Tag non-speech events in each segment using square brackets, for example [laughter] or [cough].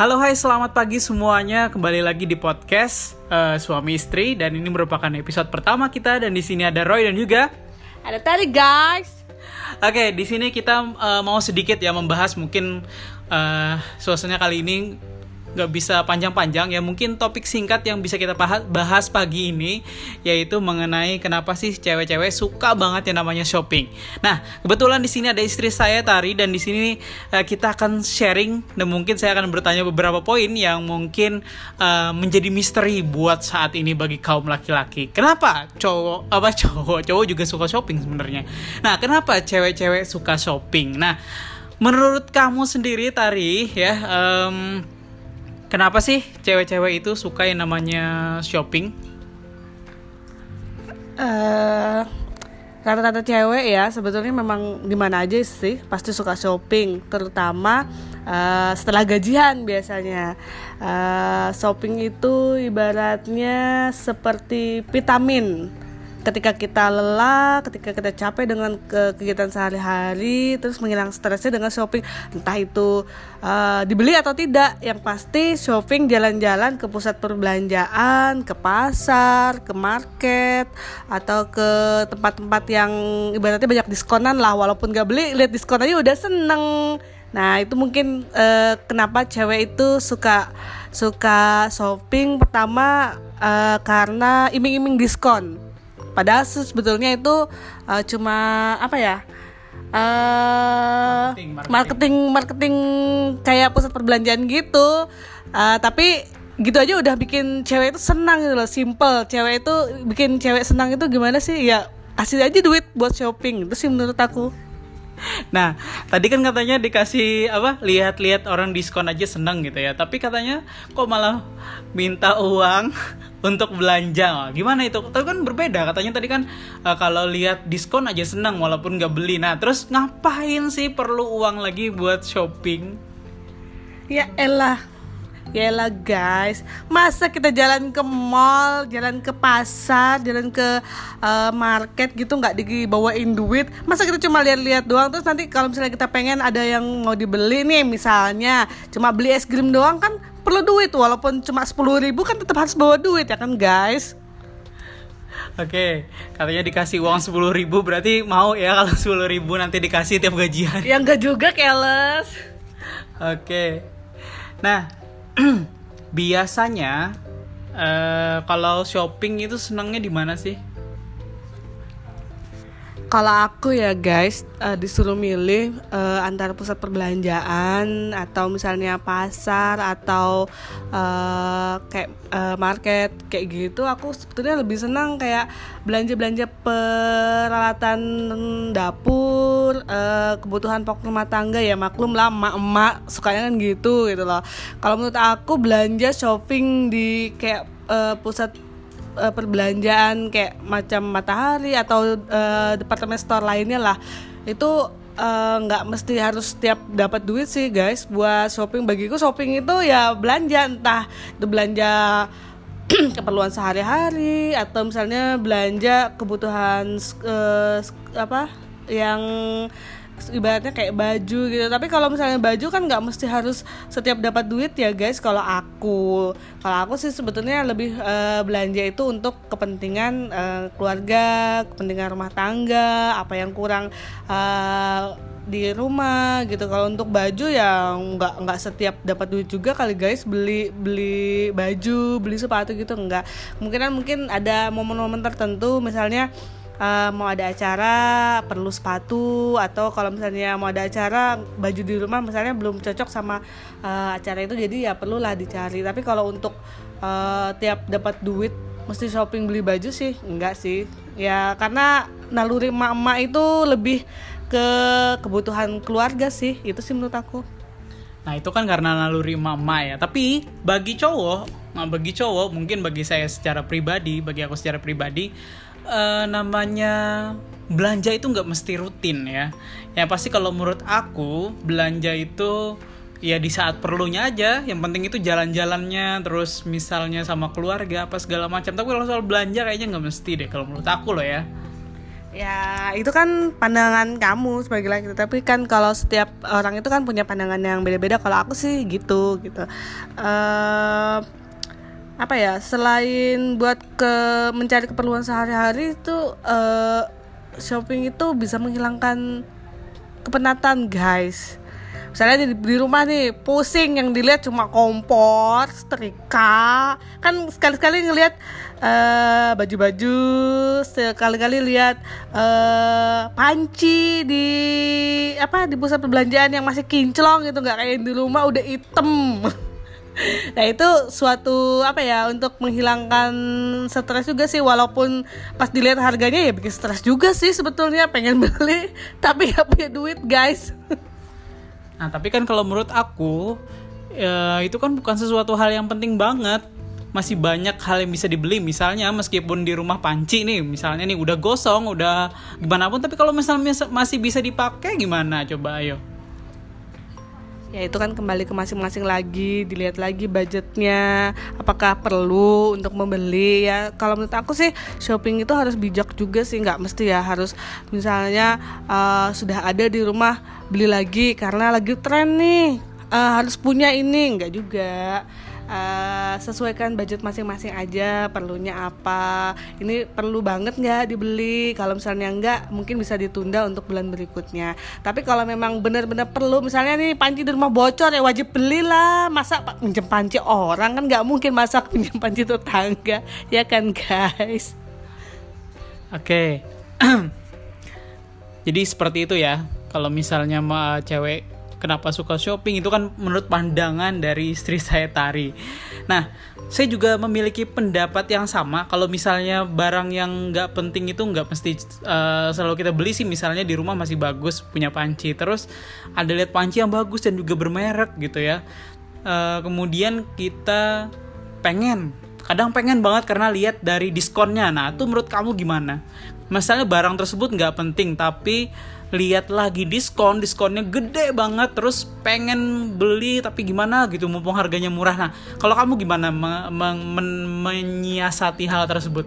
Halo hai selamat pagi semuanya. Kembali lagi di podcast uh, suami istri. Dan ini merupakan episode pertama kita. Dan di sini ada Roy dan juga ada tadi guys. Oke di sini kita uh, mau sedikit ya membahas mungkin uh, suasananya kali ini nggak bisa panjang-panjang ya mungkin topik singkat yang bisa kita bahas pagi ini yaitu mengenai kenapa sih cewek-cewek suka banget yang namanya shopping. Nah kebetulan di sini ada istri saya Tari dan di sini uh, kita akan sharing dan mungkin saya akan bertanya beberapa poin yang mungkin uh, menjadi misteri buat saat ini bagi kaum laki-laki. Kenapa cowok apa [laughs] cowok cowok juga suka shopping sebenarnya? Nah kenapa cewek-cewek suka shopping? Nah menurut kamu sendiri Tari ya. Um, Kenapa sih cewek-cewek itu suka yang namanya shopping? Uh, rata-rata cewek ya sebetulnya memang di mana aja sih pasti suka shopping, terutama uh, setelah gajian biasanya. Uh, shopping itu ibaratnya seperti vitamin ketika kita lelah, ketika kita capek dengan ke kegiatan sehari-hari, terus menghilang stresnya dengan shopping, entah itu uh, dibeli atau tidak, yang pasti shopping jalan-jalan ke pusat perbelanjaan, ke pasar, ke market, atau ke tempat-tempat yang ibaratnya banyak diskonan lah, walaupun gak beli, lihat diskon udah seneng. Nah itu mungkin uh, kenapa cewek itu suka suka shopping pertama uh, karena iming-iming diskon Padahal sebetulnya itu uh, cuma apa ya? Uh, marketing, marketing. marketing marketing kayak pusat perbelanjaan gitu. Uh, tapi gitu aja udah bikin cewek itu senang gitu loh, simple. Cewek itu bikin cewek senang itu gimana sih? Ya kasih aja duit buat shopping. Itu sih menurut aku. Nah, tadi kan katanya dikasih apa? Lihat-lihat orang diskon aja seneng gitu ya. Tapi katanya kok malah minta uang untuk belanja. Gimana itu? Tapi kan berbeda. Katanya tadi kan uh, kalau lihat diskon aja seneng walaupun nggak beli. Nah, terus ngapain sih perlu uang lagi buat shopping? Ya elah, Yalah guys, masa kita jalan ke mall, jalan ke pasar, jalan ke uh, market gitu nggak dibawain duit? Masa kita cuma lihat-lihat doang terus nanti kalau misalnya kita pengen ada yang mau dibeli nih misalnya cuma beli es krim doang kan perlu duit walaupun cuma sepuluh ribu kan tetap harus bawa duit ya kan guys? Oke, katanya dikasih uang sepuluh ribu berarti mau ya kalau sepuluh ribu nanti dikasih tiap gajian? Ya enggak juga, keles. Oke, nah [clears throat] biasanya uh, kalau shopping itu senangnya di mana sih? Kalau aku ya guys uh, disuruh milih uh, antara pusat perbelanjaan atau misalnya pasar atau uh, kayak uh, market kayak gitu, aku sebetulnya lebih senang kayak belanja belanja peralatan dapur, uh, kebutuhan pokok rumah tangga ya maklum lah emak-emak sukanya kan gitu gitu loh. Kalau menurut aku belanja shopping di kayak uh, pusat uh, perbelanjaan kayak macam Matahari atau uh, departemen store lainnya lah. Itu eh, nggak uh, mesti harus setiap dapat duit sih guys. Buat shopping. Bagiku shopping itu ya belanja. Entah itu belanja [clears throat] keperluan sehari-hari atau misalnya belanja kebutuhan uh, apa yang ibaratnya kayak baju gitu. Tapi kalau misalnya baju kan nggak mesti harus setiap dapat duit ya guys. Kalau aku kalau aku sih sebetulnya lebih uh, belanja itu untuk kepentingan uh, keluarga kepentingan rumah tangga apa yang kurang uh, di rumah gitu. Kalau untuk baju ya nggak nggak setiap dapat duit juga kali guys. Beli beli baju beli sepatu gitu nggak. Kemungkinan mungkin ada momen-momen tertentu. Misalnya uh, mau ada acara perlu sepatu atau kalau misalnya mau ada acara baju di rumah misalnya belum cocok sama uh, acara itu jadi ya perlulah dicari. Tapi kalau untuk uh, tiap dapat duit mesti shopping beli baju sih enggak sih. Ya karena naluri emak-emak itu lebih ke kebutuhan keluarga sih itu sih menurut aku. Nah itu kan karena naluri mama ya. Tapi bagi cowok, nah bagi cowok mungkin bagi saya secara pribadi, bagi aku secara pribadi, uh, namanya belanja itu nggak mesti rutin ya. Yang pasti kalau menurut aku belanja itu ya di saat perlunya aja. Yang penting itu jalan-jalannya, terus misalnya sama keluarga apa segala macam. Tapi kalau soal belanja kayaknya nggak mesti deh kalau menurut aku loh ya. ya itu kan pandangan kamu sebagai laki tapi kan kalau setiap orang itu kan punya pandangan yang beda-beda kalau aku sih gitu gitu uh, apa ya selain buat ke mencari keperluan sehari-hari itu uh, shopping itu bisa menghilangkan kepenatan guys. Misalnya di, di rumah nih pusing yang dilihat cuma kompor setrika. Kan sekali-sekali ngelihat uh, baju-baju sekali-kali lihat uh, panci di apa di pusat perbelanjaan yang masih kinclong gitu nggak kayak di rumah udah hitam [laughs] [laughs] nah itu suatu apa ya untuk menghilangkan stres juga sih walaupun pas dilihat harganya ya bikin stres juga sih sebetulnya pengen beli [laughs] tapi gak punya duit guys [laughs] Nah, tapi kan kalau menurut aku ya, itu kan bukan sesuatu hal yang penting banget. Masih banyak hal yang bisa dibeli. Misalnya meskipun di rumah panci nih, misalnya nih udah gosong, udah gimana pun, tapi kalau misalnya masih bisa dipakai gimana? Coba ayo ya itu kan kembali ke masing-masing lagi dilihat lagi budgetnya apakah perlu untuk membeli ya. Kalau menurut aku sih shopping itu harus bijak juga sih nggak mesti ya harus misalnya uh, sudah ada di rumah beli lagi karena lagi tren nih uh, harus punya ini nggak juga uh, sesuaikan budget masing-masing aja perlunya apa. Ini perlu banget nggak dibeli? Kalau misalnya nggak mungkin bisa ditunda untuk bulan berikutnya. Tapi kalau memang benar-benar perlu misalnya nih panci di rumah bocor ya wajib belilah. Masa pinjam panci orang? Kan nggak mungkin masak pinjam panci tetangga. [laughs] Ya kan guys? Oke. Okay. [clears throat] jadi seperti itu ya. Kalau misalnya ma cewek kenapa suka shopping itu kan menurut pandangan dari istri [laughs] saya Tari. Nah, saya juga memiliki pendapat yang sama. Kalau misalnya barang yang nggak penting itu nggak mesti uh, selalu kita beli sih. Misalnya di rumah masih bagus punya panci, terus ada lihat panci yang bagus dan juga bermerek gitu ya. Uh, kemudian kita pengen kadang pengen banget karena lihat dari diskonnya. Nah, itu menurut kamu gimana? Misalnya barang tersebut nggak penting tapi lihat lagi diskon diskonnya gede banget terus pengen beli tapi gimana gitu mumpung harganya murah. Nah kalau kamu gimana men men menyiasati hal tersebut?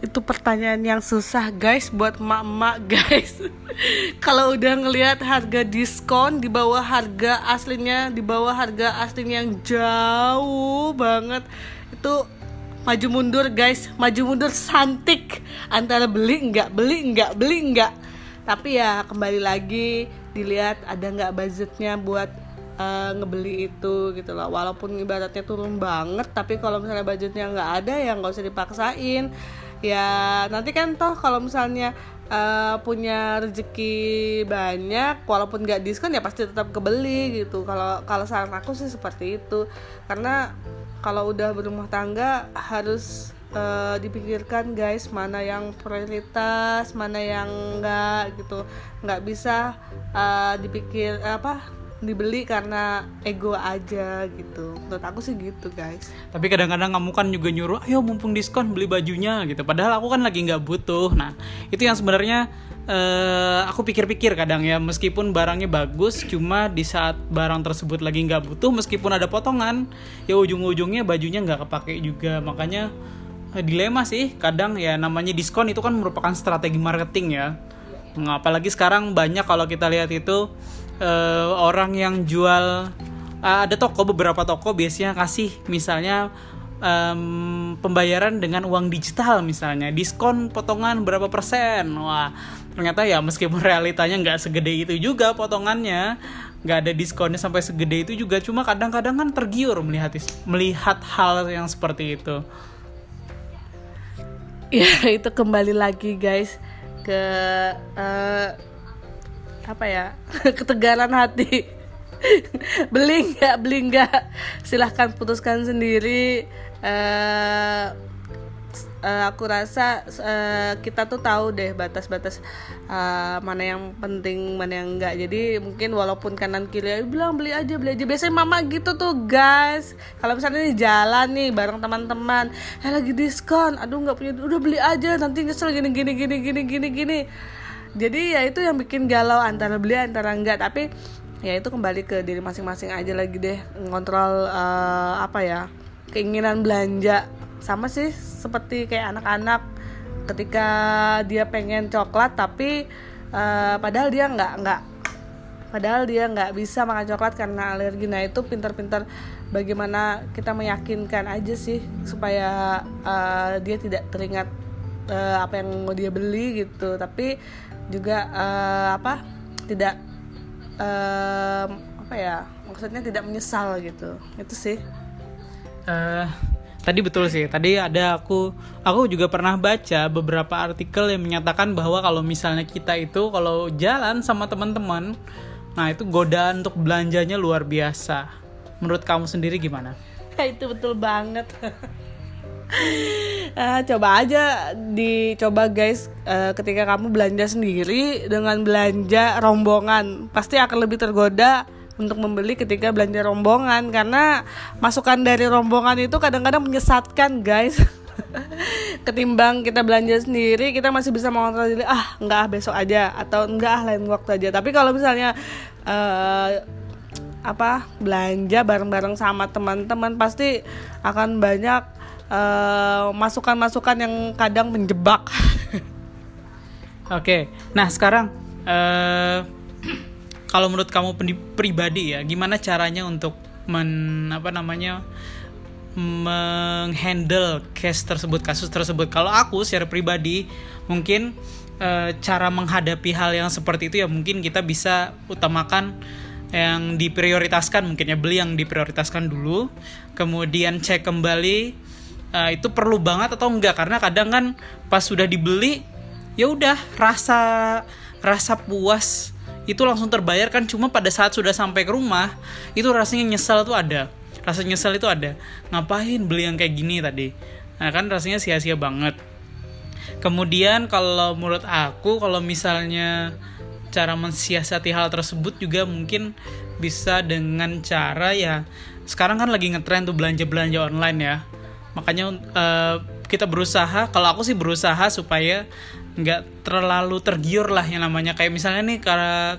Itu pertanyaan yang susah guys buat emak-emak [laughs] guys. Kalau udah ngelihat harga diskon di bawah harga aslinya di bawah harga aslinya yang jauh banget itu maju mundur guys. Maju mundur santik. Antara beli enggak beli enggak beli enggak tapi ya kembali lagi dilihat ada nggak budgetnya buat uh, ngebeli itu gitu loh. Walaupun ibaratnya turun banget tapi kalau misalnya budgetnya nggak ada ya nggak usah dipaksain. Ya nanti kan toh kalau misalnya uh, punya rezeki banyak walaupun nggak diskon ya pasti tetap kebeli gitu. Kalau kalau saran aku sih seperti itu. Karena kalau udah berumah tangga harus uh, dipikirkan guys mana yang prioritas mana yang enggak gitu. Nggak bisa uh, dipikir apa dibeli karena ego aja gitu. Menurut aku sih gitu guys. Tapi kadang-kadang kamu kan juga nyuruh ayo mumpung diskon beli bajunya gitu. Padahal aku kan lagi nggak butuh. Nah itu yang sebenarnya uh, aku pikir-pikir kadang ya meskipun barangnya bagus cuma di saat barang tersebut lagi nggak butuh meskipun ada potongan ya ujung-ujungnya bajunya nggak kepake juga. Makanya Eh, dilema sih kadang ya namanya diskon itu kan merupakan strategi marketing ya. Nah, apalagi sekarang banyak kalau kita lihat itu uh, orang yang jual uh, ada toko beberapa toko biasanya kasih misalnya um, pembayaran dengan uang digital misalnya. Diskon potongan berapa persen? Wah ternyata ya meskipun [laughs] realitanya nggak segede itu juga potongannya nggak ada diskonnya sampai segede itu juga. Cuma kadang-kadang kan tergiur melihat melihat hal yang seperti itu. Ya [laughs] itu kembali lagi guys ke uh, apa ya? [laughs] Ketegaran hati. Beli nggak beli nggak? Silahkan putuskan sendiri uh, aku rasa uh, kita tuh tahu deh batas-batas uh, mana yang penting mana yang enggak. Jadi mungkin walaupun kanan kiri bilang beli aja beli aja. Biasanya mama gitu tuh guys. Kalau misalnya di jalan nih bareng teman-teman eh lagi diskon. Aduh nggak punya udah beli aja nanti nyesel gini gini gini gini gini gini. Jadi ya itu yang bikin galau antara beli antara enggak. Tapi ya itu kembali ke diri masing-masing aja lagi deh ngontrol uh, apa ya keinginan belanja. Sama sih seperti kayak anak-anak ketika dia pengen coklat tapi uh, padahal dia nggak nggak padahal dia nggak bisa makan coklat karena alergi. Nah itu pintar-pintar bagaimana kita meyakinkan aja sih supaya uh, dia tidak teringat uh, apa yang mau dia beli gitu. Tapi juga uh, apa tidak uh, apa ya maksudnya tidak menyesal gitu. Itu sih uh, tadi betul sih tadi ada aku aku juga pernah baca beberapa artikel yang menyatakan bahwa kalau misalnya kita itu kalau jalan sama teman-teman nah itu godaan untuk belanjanya luar biasa Menurut kamu sendiri gimana? [laughs] itu betul banget. uh, [laughs] coba aja dicoba guys uh, ketika kamu belanja sendiri dengan belanja rombongan pasti akan lebih tergoda untuk membeli ketika belanja rombongan. Karena masukan dari rombongan itu kadang-kadang menyesatkan guys. [laughs] Ketimbang kita belanja sendiri kita masih bisa mengontrol diri ah enggak ah besok aja atau enggak ah lain waktu aja. Tapi kalau misalnya uh, apa belanja bareng-bareng sama teman-teman pasti akan banyak eh, masukan-masukan uh, yang kadang menjebak. [laughs] Oke, nah sekarang uh, kalau menurut kamu pribadi ya, gimana caranya untuk men apa namanya menghandle case tersebut kasus tersebut? Kalau aku secara pribadi mungkin uh, cara menghadapi hal yang seperti itu ya mungkin kita bisa utamakan yang diprioritaskan mungkin ya beli yang diprioritaskan dulu kemudian cek kembali uh, itu perlu banget atau enggak karena kadang kan pas sudah dibeli ya udah rasa rasa puas itu langsung terbayar kan cuma pada saat sudah sampai ke rumah itu rasanya nyesel tuh ada. Rasa nyesel itu ada. Ngapain beli yang kayak gini tadi? Nah kan rasanya sia-sia banget. Kemudian kalau menurut aku kalau misalnya cara mensiasati hal tersebut juga mungkin bisa dengan cara ya sekarang kan lagi ngetren tuh belanja belanja online ya. Makanya uh, kita berusaha kalau aku sih berusaha supaya nggak terlalu tergiur lah yang namanya. Kayak misalnya nih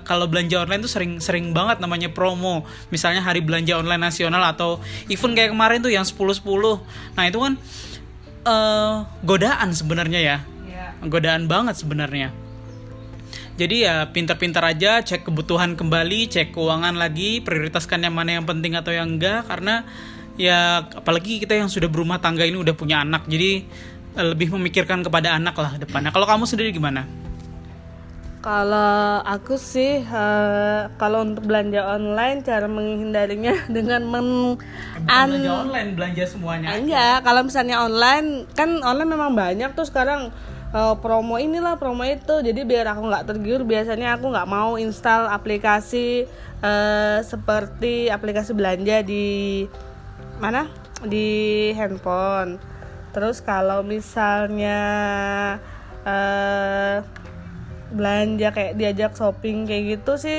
kalau belanja online tuh sering sering banget namanya promo. Misalnya hari belanja online nasional atau event kayak kemarin tuh yang 10 10 nah itu kan uh, godaan sebenarnya ya. Yeah. godaan banget sebenarnya. Jadi ya pintar-pintar aja cek kebutuhan kembali cek keuangan lagi prioritaskan yang mana yang penting atau yang enggak. Karena ya apalagi kita yang sudah berumah tangga ini udah punya anak. Jadi lebih memikirkan kepada anak lah depannya. Kalau kamu sendiri gimana? Kalau aku sih uh, kalau untuk belanja online cara menghindarinya [laughs] dengan men an belanja online belanja semuanya enggak kalau misalnya online kan online memang banyak tuh sekarang uh, promo inilah promo itu. Jadi biar aku nggak tergiur biasanya aku nggak mau install aplikasi uh, seperti aplikasi belanja di mana? Di handphone terus kalau misalnya uh, belanja kayak diajak shopping kayak gitu sih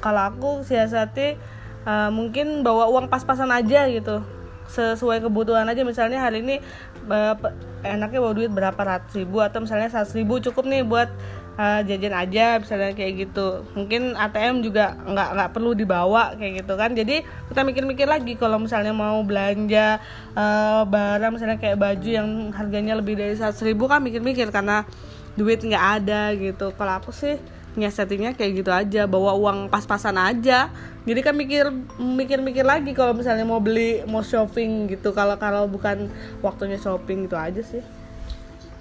kalau aku siasati uh, mungkin bawa uang pas-pasan aja gitu. Sesuai kebutuhan aja. Misalnya hari ini enaknya bawa duit berapa ratus ribu atau misalnya seratus ribu cukup nih buat uh, jajan aja misalnya kayak gitu. Mungkin ATM juga nggak nggak perlu dibawa kayak gitu kan. Jadi kita mikir-mikir lagi kalau misalnya mau belanja uh, barang misalnya kayak baju yang harganya lebih dari seratus ribu kan mikir-mikir karena duit nggak ada gitu. Kalau aku sih nyiasatinnya kayak gitu aja bawa uang pas-pasan aja. Jadi kan mikir mikir-mikir lagi kalau misalnya mau beli mau shopping gitu. Kalau kalau bukan waktunya shopping gitu aja sih.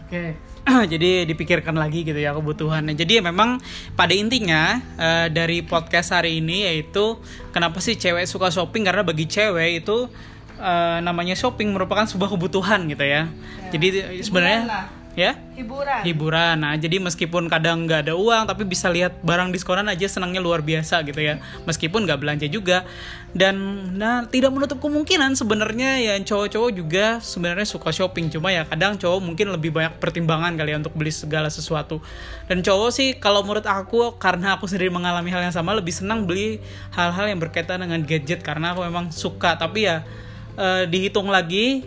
Oke [clears throat] jadi dipikirkan lagi gitu ya kebutuhannya. Jadi memang pada intinya uh, dari podcast hari ini yaitu kenapa sih cewek suka shopping? Karena bagi cewek itu uh, namanya shopping merupakan sebuah kebutuhan gitu ya, ya. jadi sebenarnya ya hiburan. Hiburan. Nah jadi meskipun kadang nggak ada uang tapi bisa lihat barang diskonan aja senangnya luar biasa gitu ya. Meskipun nggak belanja juga. Dan nah tidak menutup kemungkinan sebenarnya ya cowok-cowok juga sebenarnya suka shopping. Cuma ya kadang cowok mungkin lebih banyak pertimbangan kali ya untuk beli segala sesuatu. Dan cowok sih kalau menurut aku karena aku sendiri mengalami hal yang sama lebih senang beli hal-hal yang berkaitan dengan gadget. Karena aku memang suka. Tapi ya uh, dihitung lagi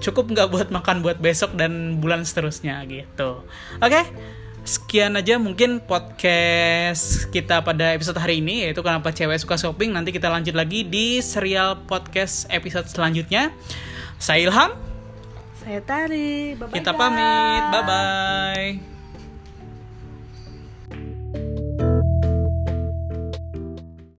cukup nggak buat makan buat besok dan bulan seterusnya gitu oke okay? sekian aja mungkin podcast kita pada episode hari ini yaitu kenapa cewek suka shopping nanti kita lanjut lagi di serial podcast episode selanjutnya saya Ilham saya Tari. Bye-bye, Kita guys. pamit. Bye bye.